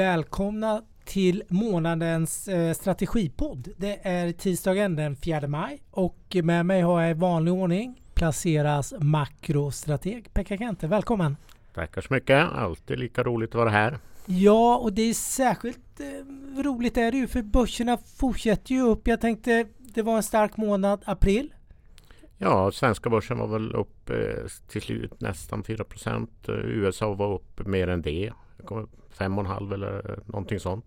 välkomna till månadens eh, strategipodd. Det är tisdagen den 4 maj och med mig har jag i vanlig ordning placeras makrostrateg Pekka Kente. Välkommen! Tackar så mycket! Alltid lika roligt att vara här. Ja, och det är särskilt eh, roligt är det ju för börserna fortsätter ju upp. Jag tänkte det var en stark månad, april. Ja, svenska börsen var väl upp eh, till slut nästan 4 procent. USA var upp mer än det. 5,5 eller någonting sånt.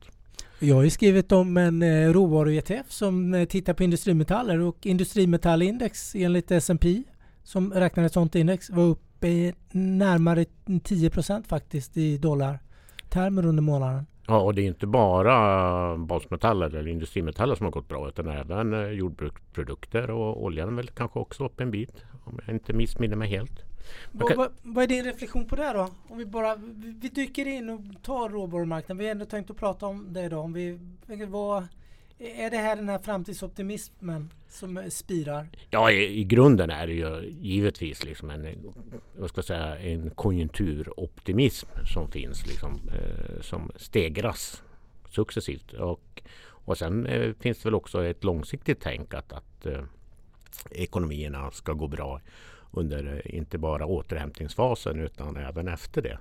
Jag har ju skrivit om en eh, råvaru-ETF som eh, tittar på industrimetaller och industrimetallindex enligt S&P som räknar ett sådant index var uppe närmare 10 procent faktiskt i dollartermer under månaden. Ja, och det är inte bara basmetaller eller industrimetaller som har gått bra utan även eh, jordbruksprodukter och oljan väl kanske också upp en bit om jag inte missminner mig helt. Vad, vad, vad, är din reflektion på det då? Om vi bara vi dyker in och tar råvarumarknaden. Vi har ändå tänkt att prata om det idag. Om vi, vad, är det här den här framtidsoptimismen som spirar? Ja, i, i grunden är det ju givetvis liksom en, vad ska jag säga, en konjunkturoptimism som finns, liksom, eh, som stegras successivt. Och, och sen eh, finns det väl också ett långsiktigt tänk att, att eh, ekonomierna ska gå bra under eh, inte bara återhämtningsfasen utan även efter det.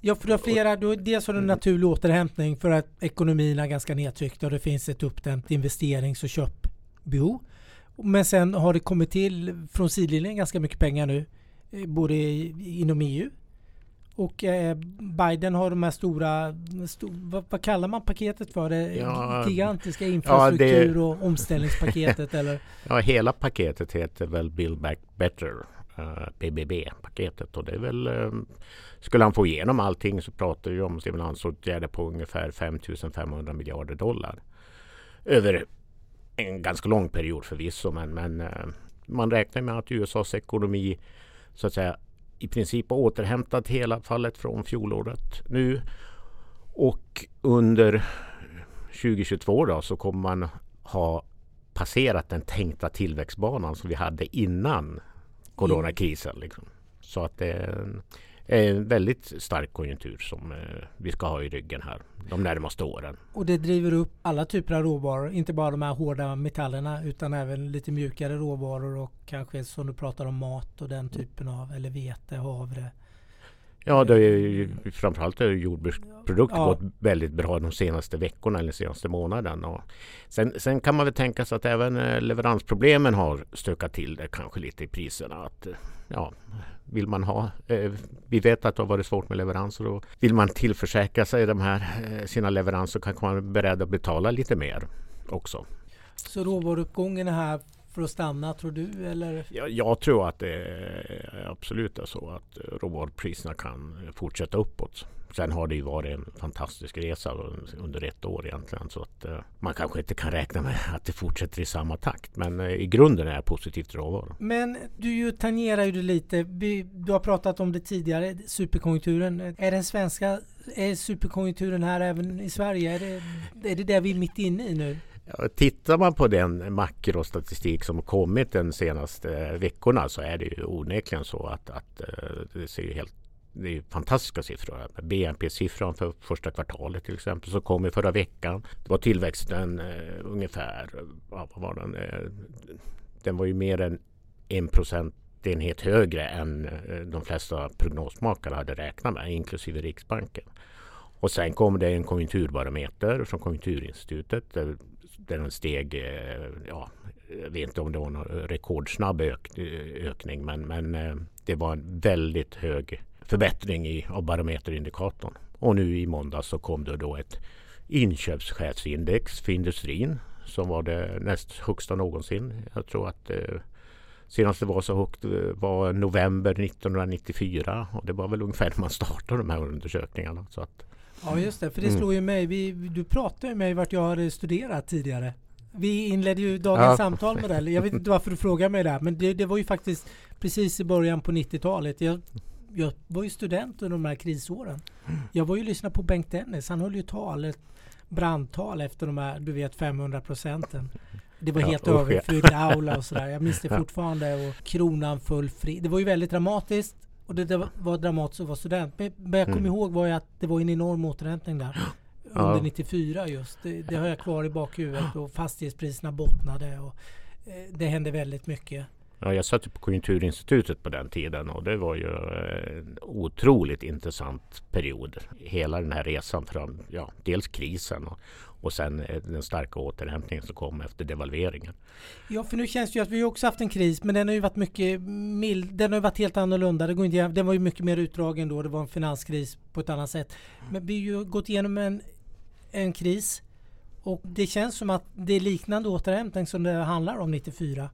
Ja, för du har flera, du, dels har du en naturlig återhämtning för att ekonomin är ganska nedtryckt och det finns ett uppdämt investerings och köpbehov. Men sen har det kommit till från sidlinjen ganska mycket pengar nu, eh, både inom EU och eh, Biden har de här stora, sto, vad, vad, kallar man paketet för? Det ja, gigantiska infrastruktur ja, det, och omställningspaketet eller? Ja, hela paketet heter väl Build Back Better, uh, eh, BBB-paketet och det är väl uh, skulle han få igenom allting så pratar vi om stimulansåtgärder på ungefär 5500 miljarder dollar. Över en ganska lång period förvisso men, men uh, man räknar med att USAs ekonomi så att säga i princip har återhämtat hela fallet från fjolåret nu. Och under 2022 då så kommer man ha passerat den tänkta tillväxtbanan som vi hade innan coronakrisen. Liksom. Så att det är en, en väldigt stark konjunktur som eh, vi ska ha i ryggen här de närmaste åren. Och det driver upp alla typer av råvaror, inte bara de här hårda metallerna utan även lite mjukare råvaror och kanske som du pratar om mat och den typen av, eller vete, havre. Ja, det är ju, framförallt har jordbruksprodukter ja. gått väldigt bra de senaste veckorna eller senaste månaden. Och sen, sen kan man väl tänka sig att även eh, leveransproblemen har stökat till det kanske lite i priserna. Att, ja, vill man ha. Eh, vi vet att det har varit svårt med leveranser och vill man tillförsäkra sig de här, eh, sina leveranser kanske man är beredd att betala lite mer också. Så råvaruuppgången är här för att stanna tror du? Eller? Jag, jag tror att det absolut är så att råvarupriserna kan fortsätta uppåt. Sen har det ju varit en fantastisk resa under ett år egentligen så att uh, man kanske inte kan räkna med att det fortsätter i samma takt. Men uh, i grunden är det positivt råvaror. Men du ju tangerar ju det lite. Du har pratat om det tidigare, superkonjunkturen. Är den svenska, är superkonjunkturen här även i Sverige? Är det är det, det vi är mitt inne i nu? Ja, tittar man på den makrostatistik som kommit de senaste veckorna så är det ju onekligen så att, att det ser helt det är fantastiska siffror. BNP-siffran för första kvartalet till exempel som kom i förra veckan. Det var tillväxten eh, ungefär, vad var den? Eh, den var ju mer än en procentenhet högre än eh, de flesta prognosmakare hade räknat med, inklusive Riksbanken. Och sen kom det en konjunkturbarometer från Konjunkturinstitutet där, där den steg, eh, ja, jag vet inte om det var en rekordsnabb ök, ökning men, men eh, det var en väldigt hög förbättring i, av barometerindikatorn. Och nu i måndag så kom det då ett inköpschefsindex för industrin som var det näst högsta någonsin. Jag tror att eh, senast det var så högt eh, var november 1994 och det var väl ungefär när man startade de här undersökningarna. Så att, ja just det, för det mm. slår ju mig. Vi, du pratade med mig vart jag hade studerat tidigare. Vi inledde ju dagens ja. samtal med det. Jag vet inte varför du frågar mig det. Men det, det var ju faktiskt precis i början på 90-talet. Jag jag var ju student under de här krisåren. Jag var ju lyssna på Bengt Dennis. Han höll ju tal, ett brandtal efter de här, du vet 500 procenten. Det var ja, helt överfylld aula och sådär. Jag minns det fortfarande. Och kronan föll fri. Det var ju väldigt dramatiskt. Och det var dramatiskt att vara student. Men vad jag kommer mm. ihåg var ju att det var en enorm återhämtning där. Under ja. 94 just. Det, det, har jag kvar i bakhuvudet och fastighetspriserna bottnade. Och, eh, det hände väldigt mycket. Ja, jag satt på Konjunkturinstitutet på den tiden och det var ju eh, en otroligt intressant period. Hela den här resan från ja, dels krisen och, och sen eh, den starka återhämtningen som kom efter devalveringen. Ja, för nu känns det ju att vi också haft en kris, men den har ju varit mycket mild. Den har varit helt annorlunda. Det går inte, den var ju mycket mer utdragen då. Det var en finanskris på ett annat sätt. Men vi har ju gått igenom en, en kris och det känns som att det är liknande återhämtning som det handlar om 94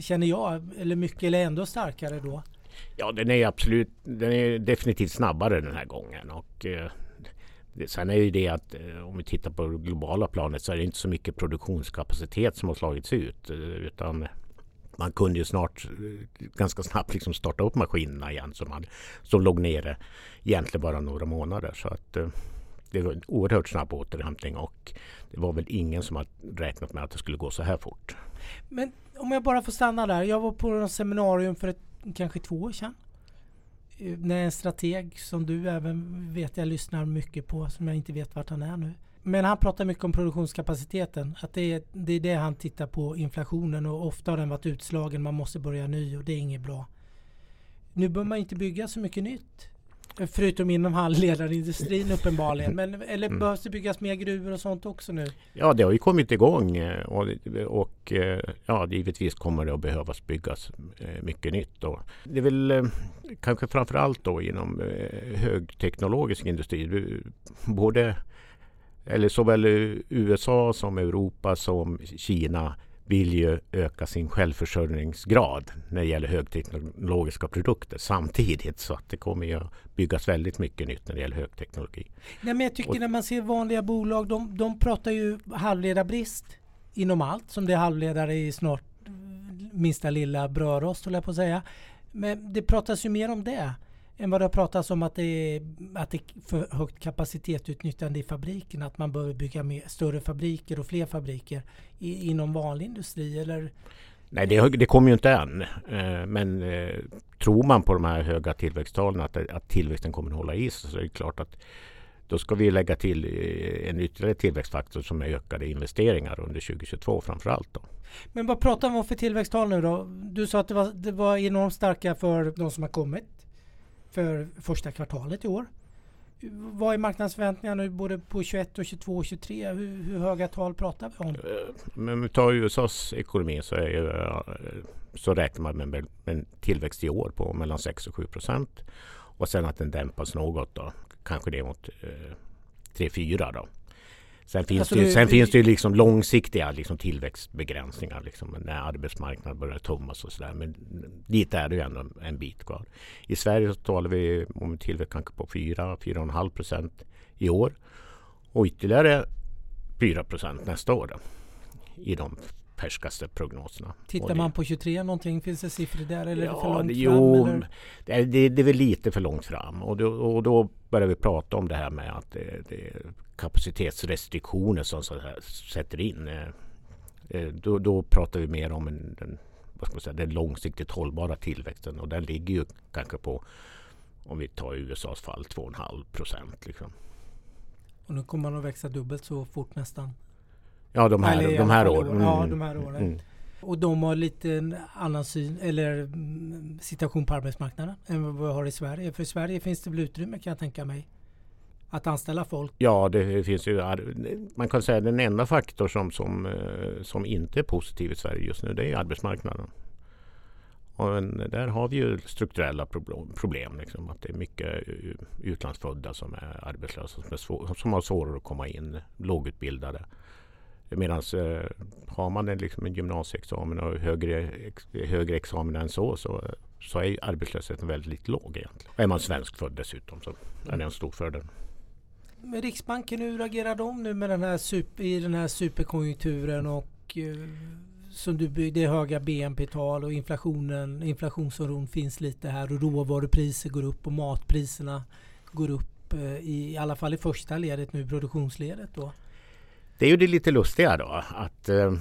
känner jag, eller mycket eller ändå starkare då? Ja, den är absolut, den är definitivt snabbare den här gången och eh, Sen är ju det att eh, om vi tittar på det globala planet så är det inte så mycket produktionskapacitet som har slagits ut eh, utan man kunde ju snart eh, ganska snabbt liksom starta upp maskinerna igen som, man, som låg nere egentligen bara några månader. Så att eh, det var en oerhört snabb återhämtning och det var väl ingen som hade räknat med att det skulle gå så här fort. Men om jag bara får stanna där. Jag var på något seminarium för ett, kanske två år sedan. Eh, När en strateg som du även vet jag lyssnar mycket på, som jag inte vet vart han är nu. Men han pratar mycket om produktionskapaciteten. Att det är, det är det han tittar på, inflationen. Och ofta har den varit utslagen, man måste börja ny och det är inget bra. Nu bör man inte bygga så mycket nytt. Förutom inom halvledarindustrin uppenbarligen. Men, eller mm. behövs det byggas mer gruvor och sånt också nu? Ja, det har ju kommit igång eh, och, och eh, ja, givetvis kommer det att behövas byggas eh, mycket nytt. Och det är väl kanske framförallt då inom högteknologisk industri. Både eller såväl USA som Europa som Kina vill ju öka sin självförsörjningsgrad när det gäller högteknologiska produkter samtidigt. Så att det kommer ju byggas väldigt mycket nytt när det gäller högteknologi. Nej, men jag tycker Och, när man ser vanliga bolag, de, de pratar ju halvledarbrist inom allt som det är halvledare i snart minsta lilla brödrost, håller jag på att säga. Men det pratas ju mer om det än vad det har pratats om att det är, att det är för högt kapacitetsutnyttjande i fabriken. Att man behöver bygga mer, större fabriker och fler fabriker i, inom vanlig industri eller? Nej, det, det kommer ju inte än. Eh, men eh, tror man på de här höga tillväxttalen att, att tillväxten kommer att hålla i sig så är det klart att då ska vi lägga till eh, en ytterligare tillväxtfaktor som är ökade investeringar under 2022 framför allt. Då. Men vad pratar man om för tillväxttal nu då? Du sa att det var, det var enormt starka för de som har kommit för första kvartalet i år. Vad är marknadsförväntningarna nu både på 21 och 22 och 23? Hur, hur höga tal pratar vi om? Eh, men om vi tar USAs ekonomi så, är, eh, så räknar man med en tillväxt i år på mellan 6 och 7 procent. Och sen att den dämpas något då. Kanske det mot eh, 3-4 då. Sen finns, alltså det, ju, sen finns det ju liksom långsiktiga liksom tillväxtbegränsningar liksom när arbetsmarknaden börjar tummas och sådär. Men dit är det ju ändå en bit kvar. I Sverige så talar vi om en tillväxt kanske på 4-4,5 procent i år. Och ytterligare 4 procent nästa år då, i de färskaste prognoserna. Tittar man på 23 någonting? Finns det siffror där eller ja, är det för långt jo, fram? Det, är, det, det är väl lite för långt fram och då, och då börjar vi prata om det här med att det, det kapacitetsrestriktioner som så här sätter in. Eh, eh, då, då pratar vi mer om en, den, säga, den långsiktigt hållbara tillväxten och den ligger ju kanske på om vi tar USAs fall 2,5 procent. Liksom. Och nu kommer man att växa dubbelt så fort nästan Ja, de här, de här åren. Mm. Ja, de här åren. Mm. Och de har lite annan syn eller mm, situation på arbetsmarknaden än vad vi har i Sverige. För i Sverige finns det väl utrymme kan jag tänka mig att anställa folk? Ja, det finns ju. Man kan säga att den enda faktor som, som, eh, som inte är positiv i Sverige just nu det är arbetsmarknaden. Och där har vi ju strukturella problem. Liksom, att det är mycket utlandsfödda som är arbetslösa som, är svår, som har svårare att komma in, lågutbildade. Medan eh, har man en, liksom en gymnasieexamen och högre, högre examen än så, så så är arbetslösheten väldigt låg egentligen. Är man svenskfödd dessutom så är det en stor fördel. Men Riksbanken, hur agerar de nu med den här super, i den här superkonjunkturen och eh, som du byggde höga BNP-tal och inflationen, inflationsoron finns lite här och råvarupriser går upp och matpriserna går upp eh, i alla fall i första ledet nu, produktionsledet då. Det är ju det lite lustiga då att eh,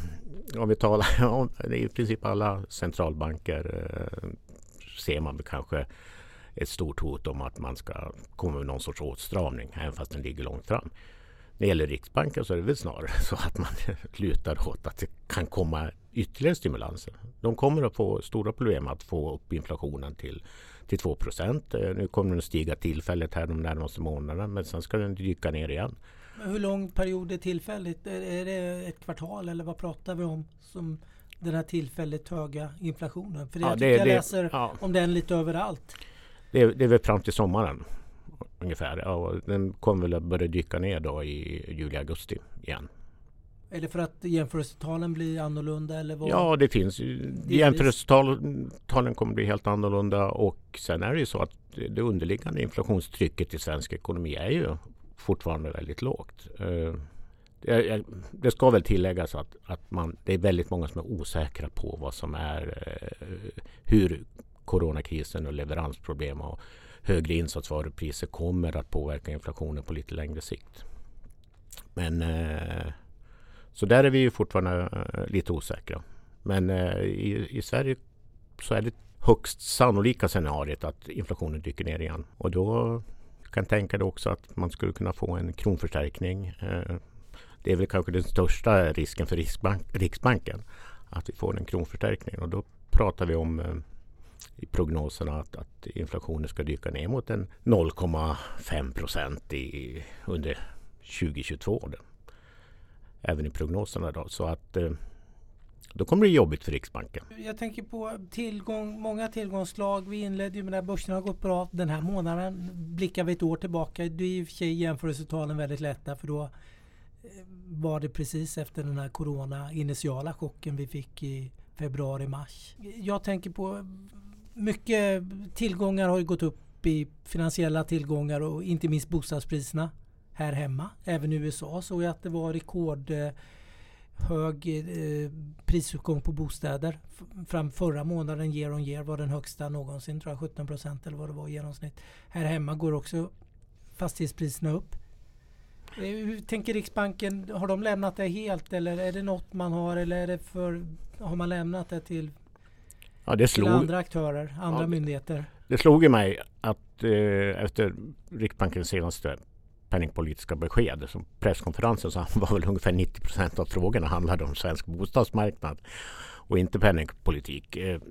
om vi talar om i princip alla centralbanker eh, ser man kanske ett stort hot om att man ska komma med någon sorts åtstramning, även fast den ligger långt fram. När det gäller Riksbanken så är det väl snarare så att man lutar åt att det kan komma ytterligare stimulanser. De kommer att få stora problem att få upp inflationen till, till 2 procent. Eh, nu kommer den att stiga tillfälligt här de närmaste månaderna men sen ska den dyka ner igen. Men hur lång period är tillfälligt? Är det ett kvartal eller vad pratar vi om? Som den här tillfälligt höga inflationen? För det, ja, jag, det, jag läser ja. om den lite överallt. Det, det är väl fram till sommaren ungefär. Ja, den kommer väl att börja dyka ner då i juli-augusti igen. Är det för att jämförelsetalen blir annorlunda? Eller vad? Ja, det finns Jämförelsetalen kommer bli helt annorlunda och sen är det ju så att det underliggande inflationstrycket i svensk ekonomi är ju fortfarande väldigt lågt. Eh, det ska väl tilläggas att, att man, det är väldigt många som är osäkra på vad som är eh, hur coronakrisen och leveransproblem och högre insatsvarupriser kommer att påverka inflationen på lite längre sikt. Men eh, så där är vi ju fortfarande eh, lite osäkra. Men eh, i, i Sverige så är det högst sannolika scenariet att inflationen dyker ner igen. Och då kan tänka dig också att man skulle kunna få en kronförstärkning. Eh, det är väl kanske den största risken för Riksbank, Riksbanken att vi får en kronförstärkning och då pratar vi om eh, i prognoserna att, att inflationen ska dyka ner mot en 0,5 procent under 2022. Även i prognoserna då. Så att eh, då kommer det jobbigt för Riksbanken. Jag tänker på tillgång, många tillgångslag. Vi inledde ju med att börsen har gått bra den här månaden. Blickar vi ett år tillbaka, det är i och för sig jämförelsetalen väldigt lätta för då eh, var det precis efter den här corona initiala chocken vi fick i februari-mars. Jag tänker på mycket tillgångar har ju gått upp i finansiella tillgångar och inte minst bostadspriserna här hemma. Även i USA såg jag att det var rekordhög eh, eh, prisuppgång på bostäder. Fram förra månaden, year on year, var den högsta någonsin, tror jag 17 procent eller vad det var i genomsnitt. Här hemma går också fastighetspriserna upp. Eh, hur tänker Riksbanken? Har de lämnat det helt eller är det något man har eller är det för, har man lämnat det till, ja, det slog, till andra aktörer, andra ja, myndigheter? Det slog ju mig att eh, efter Riksbankens senaste penningpolitiska besked. Som presskonferensen så var väl ungefär 90 procent av frågorna handlade om svensk bostadsmarknad och inte penningpolitik. Eh,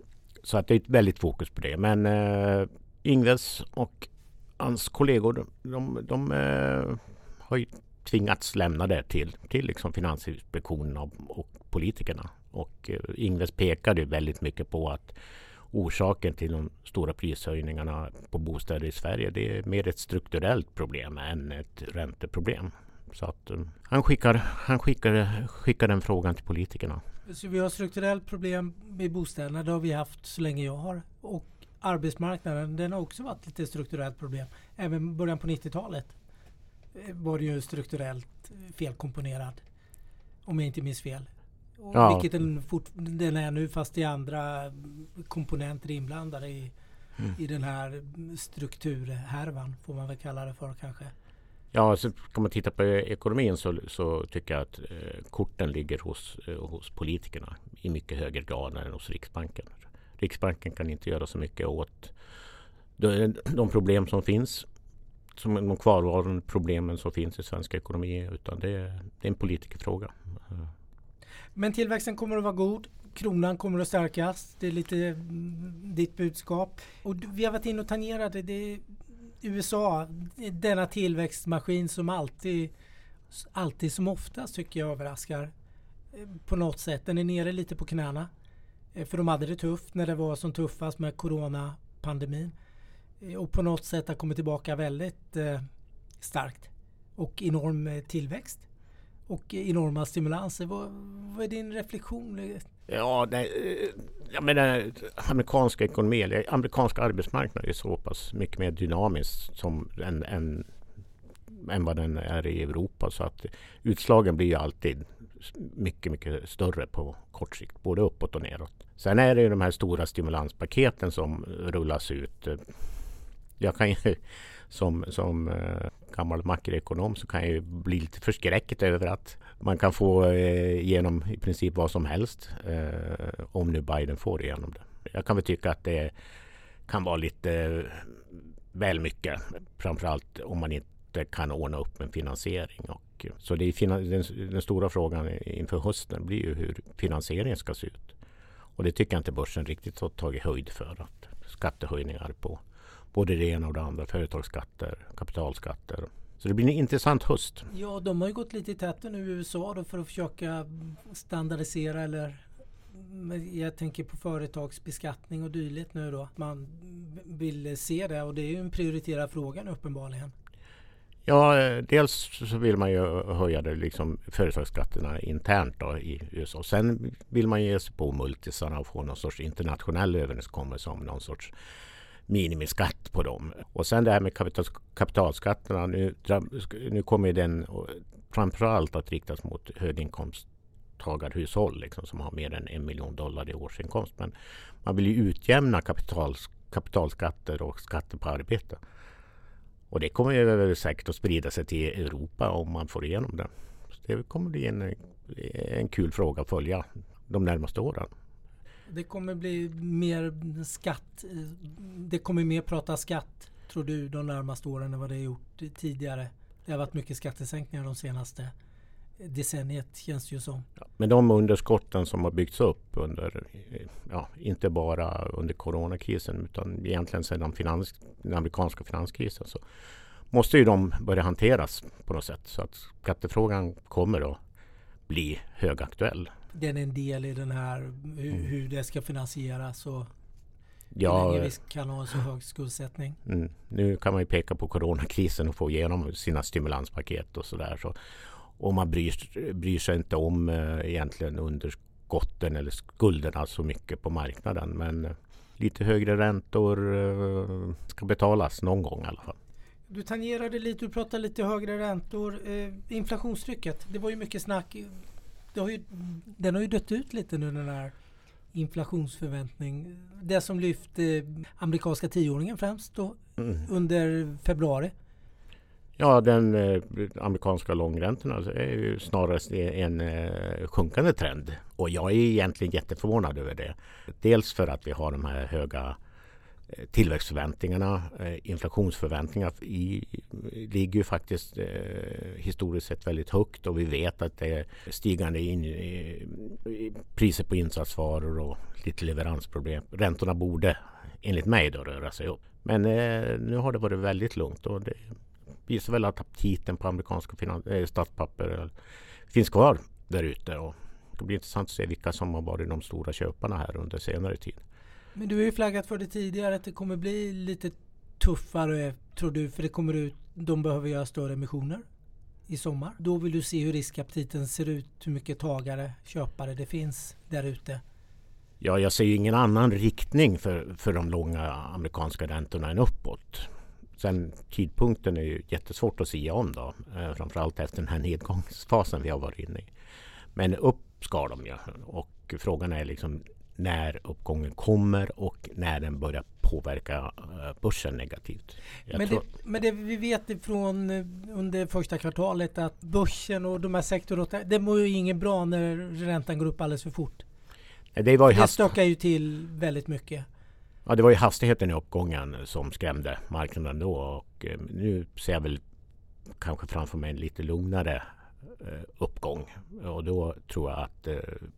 så att det är ett väldigt fokus på det. Men eh, Ingves och hans kollegor de, de eh, har ju tvingats lämna det till, till liksom Finansinspektionen och, och politikerna. Och eh, Ingves pekade väldigt mycket på att orsaken till de stora prishöjningarna på bostäder i Sverige. Det är mer ett strukturellt problem än ett ränteproblem. Så att eh, han, skickar, han skickar, skickar den frågan till politikerna. Så vi har strukturellt problem med bostäderna. Det har vi haft så länge jag har. Och arbetsmarknaden den har också varit lite strukturellt problem. Även början på 90-talet eh, var det ju strukturellt felkomponerad. Om jag inte minns fel. Ja. Vilket den, fort, den är nu fast det är andra komponenter inblandade i, mm. i den här strukturhärvan får man väl kalla det för kanske. Ja, så kan man titta på ekonomin så, så tycker jag att eh, korten ligger hos, eh, hos politikerna i mycket högre grad än hos Riksbanken. Riksbanken kan inte göra så mycket åt de, de problem som finns som de kvarvarande problemen som finns i svensk ekonomi utan det, det är en politikerfråga. Men tillväxten kommer att vara god. Kronan kommer att stärkas. Det är lite mm, ditt budskap. Och vi har varit inne och tangerat det. det är USA, denna tillväxtmaskin som alltid, alltid som oftast tycker jag överraskar eh, på något sätt. Den är nere lite på knäna. Eh, för de hade det tufft när det var som tuffast med coronapandemin. Eh, och på något sätt har kommit tillbaka väldigt starkt. Och enorm tillväxt och enorma stimulanser. Vad, vad är din reflektion? Ja, det, eh, jag menar, amerikanska ekonomi, eller amerikanska arbetsmarknaden är så pass mycket mer dynamisk som en, en, än vad den är i Europa. Så att utslagen blir ju alltid mycket, mycket större på kort sikt, både uppåt och neråt. Sen är det ju de här stora stimulanspaketen som rullas ut. Jag kan ju som, som eh, gammal makroekonom så kan jag ju bli lite förskräckt över att man kan få eh, igenom i princip vad som helst eh, om nu Biden får igenom det. Jag kan väl tycka att det kan vara lite eh, väl mycket. Framförallt om man inte kan ordna upp en finansiering. Och, så det är den, den stora frågan inför hösten blir ju hur finansieringen ska se ut. Och det tycker jag inte börsen riktigt har tagit höjd för. Att skattehöjningar på både det ena och det andra. Företagsskatter, kapitalskatter. Så det blir en intressant höst. Ja, de har ju gått lite i täten nu i USA då för att försöka standardisera eller jag tänker på företagsbeskattning och dylikt nu då. Man vill se det och det är ju en prioriterad fråga nu uppenbarligen. Ja, dels så vill man ju höja det liksom företagsskatterna internt då i USA. Sen vill man ge sig på multisarna och få någon sorts internationell överenskommelse om någon sorts minimiskatt på dem. Och sen det här med kapital, kapitalskatterna. Nu, nu kommer den framförallt att riktas mot höginkomsttagarhushåll liksom, som har mer än en miljon dollar i årsinkomst. Men man vill ju utjämna kapital, kapitalskatter och skatter på arbete. Och det kommer säkert att sprida sig till Europa om man får igenom det. Så det kommer bli en, en kul fråga att följa de närmaste åren. Det kommer bli mer skatt. Det kommer mer prata skatt tror du de närmaste åren än vad det har gjort tidigare. Det har varit mycket skattesänkningar de senaste decenniet känns det ju som. Ja, men de underskotten som har byggts upp under, ja, inte bara under coronakrisen utan egentligen sedan finans, den amerikanska finanskrisen så måste ju de börja hanteras på något sätt. Så att skattefrågan kommer att bli högaktuell. Den är en del i den här hur, mm. hur det ska finansieras och Ja, hur länge vi kan ha en så hög skuldsättning. Mm, nu kan man ju peka på coronakrisen och få igenom sina stimulanspaket och sådär. Så och man bryr, bryr sig inte om eh, egentligen underskotten eller skulderna så mycket på marknaden. Men eh, lite högre räntor eh, ska betalas någon gång i alla fall. Du tangerade lite, du pratade lite högre räntor. Eh, inflationstrycket, det var ju mycket snack. Det har ju, den har ju dött ut lite nu den här inflationsförväntning. Det som lyfte amerikanska tioåringen främst då, mm. under februari. Ja, den eh, amerikanska långräntorna är ju snarare en eh, sjunkande trend. Och jag är egentligen jätteförvånad över det. Dels för att vi har de här höga eh, Eh, tillväxtförväntningarna, eh, inflationsförväntningarna i, ligger ju faktiskt eh, historiskt sett väldigt högt och vi vet att det är stigande in, i, priser på insatsvaror och lite leveransproblem. Räntorna borde enligt mig då röra sig upp. Men eh, nu har det varit väldigt lugnt och det visar väl att aptiten på amerikanska finans- statspapper finns kvar där ute. Det blir intressant att se vilka som har varit de stora köparna här under senare tid. Men du har ju flaggat för det tidigare att det kommer bli lite tuffare tror du för det kommer ut, de behöver göra större emissioner i sommar. Då vill du se hur riskaptiten ser ut, hur mycket tagare, köpare det finns där ute. Ja, jag ser ju ingen annan riktning för, för de långa amerikanska räntorna än uppåt. Sen tidpunkten är ju jättesvårt att säga om då. Eh, framförallt efter den här nedgångsfasen vi har varit inne i. Men upp ska de ju. Och frågan är liksom när uppgången kommer och när den börjar påverka eh, börsen negativt. men det, men det vi vet från eh, under första kvartalet att börsen och de här sektorerna, det mår ju inget bra när räntan går upp alldeles för fort. Det, var det stökar ju till väldigt mycket. Ja, det var ju hastigheten i uppgången som skrämde marknaden då och eh, nu ser jag väl kanske framför mig en lite lugnare uppgång och då tror jag att eh,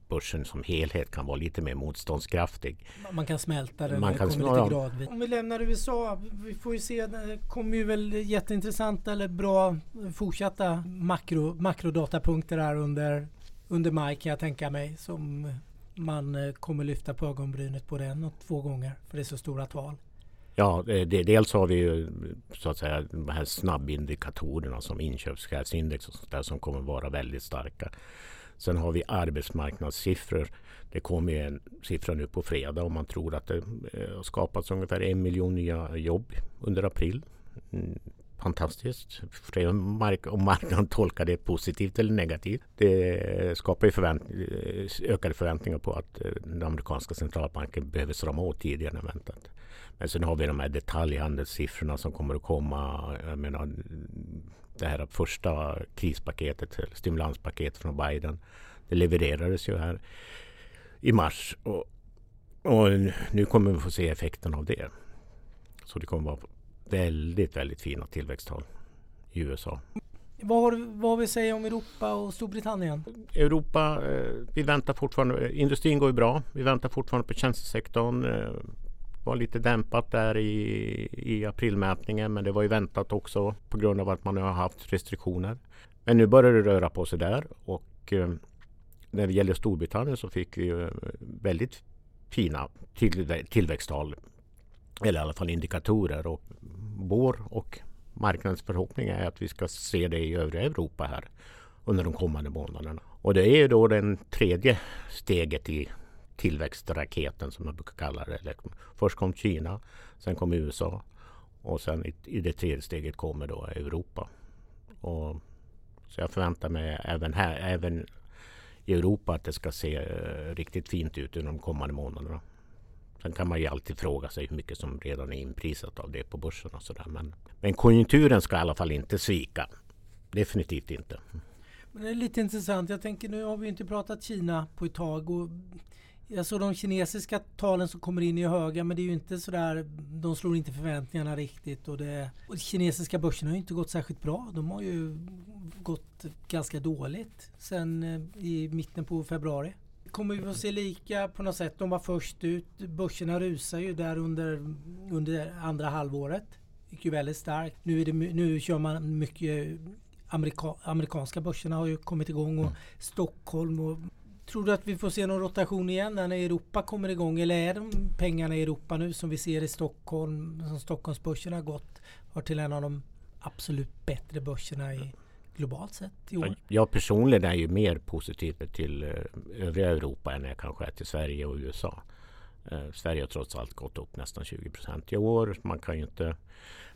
börsen som helhet kan vara lite mer motståndskraftig. Man kan smälta den, Man kan kommer lite gradvis. Om vi lämnar USA, vi får ju se, det kommer ju väl jätteintressanta eller bra fortsatta makro, makrodatapunkter här under, under maj kan jag tänka mig som man eh, kommer lyfta på ögonbrynet på en och två gånger för det är så stora tal. Ja, eh, det, dels har vi ju så att säga de här snabbindikatorerna som inköpschefsindex och sånt där som kommer vara väldigt starka. Sen har vi arbetsmarknadssiffror. Det kommer en siffra nu på fredag och man tror att det eh, har skapats ungefär en miljon nya jobb under april. Mm, fantastiskt. Om marknaden tolkar det positivt eller negativt. Det skapar ju förvänt eh, ökade förväntningar på att den amerikanska centralbanken behöver strama åt tidigare än väntat. Men sen har vi de här detaljhandelssiffrorna som kommer att komma. Jag menar, det här första krispaketet, stimulanspaketet från Biden. Det levererades ju här i mars och, och nu kommer vi få se effekten av det. Så det kommer vara väldigt, väldigt fina tillväxttal i USA. Vad har, vad vi säger om Europa och Storbritannien? Europa, eh, vi väntar fortfarande. Industrin går ju bra. Vi väntar fortfarande på tjänstesektorn. Var lite dämpat där i, i aprilmätningen men det var ju väntat också på grund av att man har haft restriktioner. Men nu börjar det röra på sig där och eh, när det gäller Storbritannien så fick vi ju eh, väldigt fina till, tillväxttal eller i alla fall indikatorer och vår och marknadens förhoppning är att vi ska se det i övriga Europa här under de kommande månaderna. Och det är ju då det tredje steget i tillväxtraketen som man brukar kalla det. Först kom Kina, sen kom USA och sen i, i det tredje steget kommer då Europa. Och, så jag förväntar mig även här, även i Europa att det ska se uh, riktigt fint ut under de kommande månaderna. Sen kan man ju alltid fråga sig hur mycket som redan är inprisat av det på börsen och sådär. Men, men konjunkturen ska i alla fall inte svika. Definitivt inte. Men det är lite intressant. Jag tänker nu har vi inte pratat Kina på ett tag. Och jag såg de kinesiska talen som kommer in i höga men det är ju inte sådär De slår inte förväntningarna riktigt och det och kinesiska börsen har ju inte gått särskilt bra. De har ju gått ganska dåligt sen eh, i mitten på februari. Kommer vi att se lika på något sätt? De var först ut. Börserna rusar ju där under, under andra halvåret. Gick ju väldigt starkt. Nu, är det, nu kör man mycket Amerika, amerikanska börserna har ju kommit igång och mm. Stockholm och Tror du att vi får se någon rotation igen när Europa kommer igång? Eller är de pengarna i Europa nu som vi ser i Stockholm, som Stockholmsbörsen har gått, har till en av de absolut bättre börserna i globalt sett i år? Jag personligen är ju mer positiv till eh, övriga Europa än jag kanske är till Sverige och USA. Eh, Sverige har trots allt gått upp nästan 20 procent i år. Man kan ju inte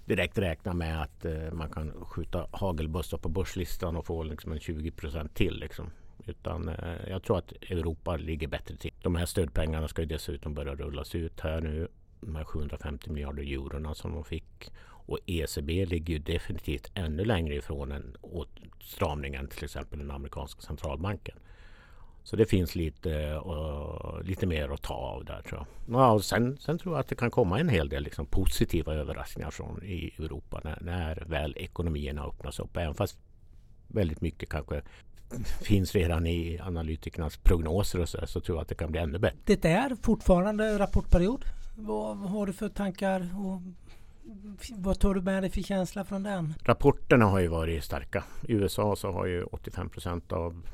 direkt räkna med att eh, man kan skjuta hagelbössa på börslistan och få liksom en 20 procent till. Liksom. Utan eh, jag tror att Europa ligger bättre till. De här stödpengarna ska ju dessutom börja rullas ut här nu. De här 750 miljarder eurona som de fick. Och ECB ligger ju definitivt ännu längre ifrån en åtstramning än till exempel den amerikanska centralbanken. Så det finns lite, uh, lite mer att ta av där tror jag. Ja, och sen, sen tror jag att det kan komma en hel del liksom, positiva överraskningar från i Europa när, när väl ekonomierna öppnas upp. Även fast väldigt mycket kanske finns redan i analytikernas prognoser och så, så tror jag att det kan bli ännu bättre. Det är fortfarande rapportperiod. Vad har du för tankar och vad tar du med dig för känsla från den? Rapporterna har ju varit starka. I USA så har ju 85 procent av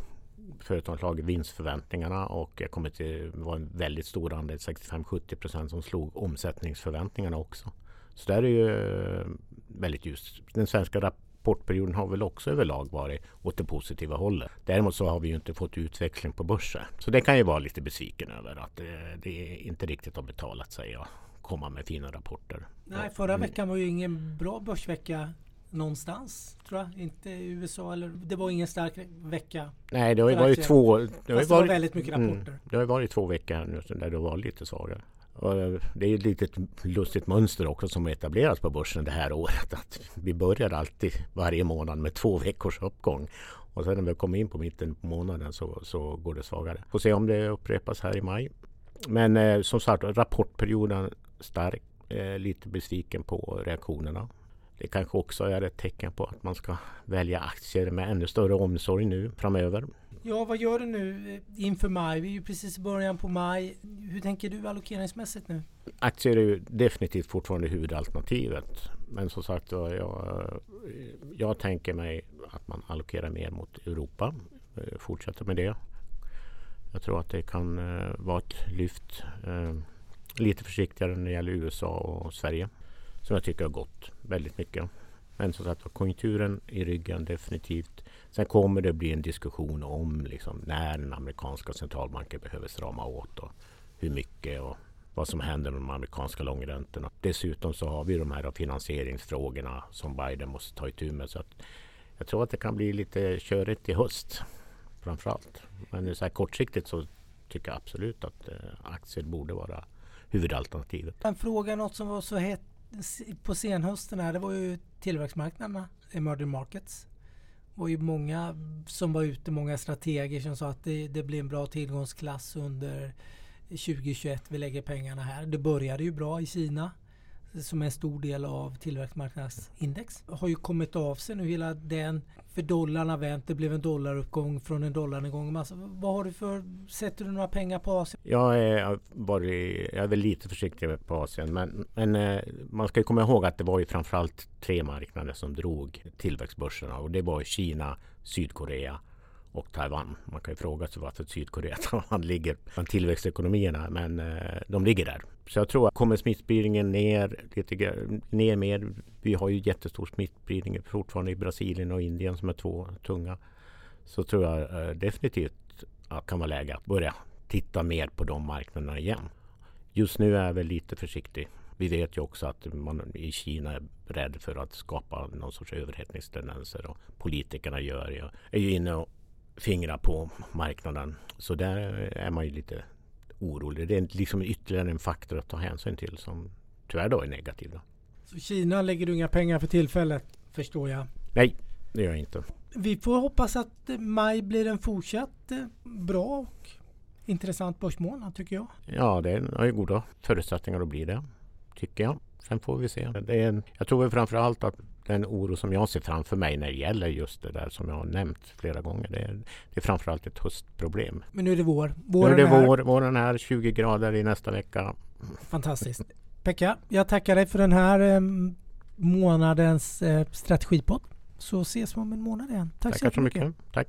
företagen slagit vinstförväntningarna och det kommer till vara en väldigt stor andel, 65-70 procent som slog omsättningsförväntningarna också. Så där är ju väldigt ljust. Den svenska rapportperioden har väl också överlag varit åt det positiva hållet. Däremot så har vi ju inte fått utveckling på börsen. Så det kan ju vara lite besviken över att det, det inte riktigt har betalat sig att komma med fina rapporter. Nej, förra mm. veckan var ju ingen bra börsvecka någonstans tror jag. Inte i USA eller det var ingen stark vecka. Nej, det har ju varit två. Det har, varit, var väldigt mycket mm. rapporter. Mm, det har varit två veckor nu där det var lite svagare. Eh, det är ett litet lustigt mönster också som etablerats på börsen det här året. Att vi börjar alltid varje månad med två veckors uppgång. Och sen när vi kommer in på mitten på månaden så, så går det svagare. Får se om det upprepas här i maj. Men eh, som sagt rapportperioden stark. Eh, lite besviken på reaktionerna. Det kanske också är ett tecken på att man ska välja aktier med ännu större omsorg nu framöver. Ja, vad gör du nu eh, inför maj? Vi är ju precis i början på maj. Hur tänker du allokeringsmässigt nu? Aktier är ju definitivt fortfarande huvudalternativet. Men som sagt jag, eh, jag tänker mig att man allokerar mer mot Europa. Eh, fortsätter med det. Jag tror att det kan vara ett lyft. Lite försiktigare när det gäller USA och Sverige. Som jag tycker har gått väldigt mycket. Men som sagt konjunkturen i ryggen definitivt. Sen kommer det bli en diskussion om liksom, när den amerikanska centralbanken behöver strama åt och hur mycket och vad som händer med de amerikanska långräntorna. Dessutom så har vi de här finansieringsfrågorna som Biden måste ta itu med. Så att jag tror att det kan bli lite körigt i höst framför allt. Men så här kortsiktigt så tycker jag absolut att eh, aktier borde vara huvudalternativet. En fråga, något som var så hett på senhösten här, det var ju tillväxtmarknaderna, emerging markets. Det var ju många som var ute, många strateger som sa att det, det blir en bra tillgångsklass under 2021. Vi lägger pengarna här. Det började ju bra i Kina som är en stor del av tillväxtmarknadsindex har ju kommit av sig nu hela den för dollarn har vänt. Det blev en dollaruppgång från en dollarnedgång. Alltså, vad har du för, sätter du några pengar på Asien? Jag är, bara, jag är väl lite försiktig på Asien men, men eh, man ska komma ihåg att det var ju framförallt tre marknader som drog tillväxtbörserna och det var Kina, Sydkorea och Taiwan. Man kan ju fråga sig varför Sydkorea och Taiwan ligger bland tillväxtekonomierna men eh, de ligger där. Så jag tror att kommer smittspridningen ner, lite, ner mer. Vi har ju jättestor smittspridning fortfarande i Brasilien och Indien som är två tunga. Så tror jag eh, definitivt att det kan vara läge att börja titta mer på de marknaderna igen. Just nu är jag väl lite försiktig. Vi vet ju också att man i Kina är rädd för att skapa någon sorts överhettningstendenser och politikerna gör ju, är ju inne och fingrar på marknaden. Så där är man ju lite orolig. Det är liksom ytterligare en faktor att ta hänsyn till som tyvärr då är negativ. Då. Så Kina lägger du inga pengar för tillfället förstår jag? Nej, det gör jag inte. Vi får hoppas att maj blir en fortsatt eh, bra och intressant börsmånad tycker jag. Ja, det har ju goda förutsättningar att bli det. Tycker jag. Sen får vi se. Det är en, jag tror framför allt att den oro som jag ser framför mig när det gäller just det där som jag har nämnt flera gånger. Det är, det är framförallt ett höstproblem. Men nu är det vår. Våren nu är det är vår. Våren är 20 grader i nästa vecka. Fantastiskt. Pekka, jag tackar dig för den här eh, månadens eh, strategipodd. Så ses vi om en månad igen. Tack Tackar så mycket. mycket. Tack.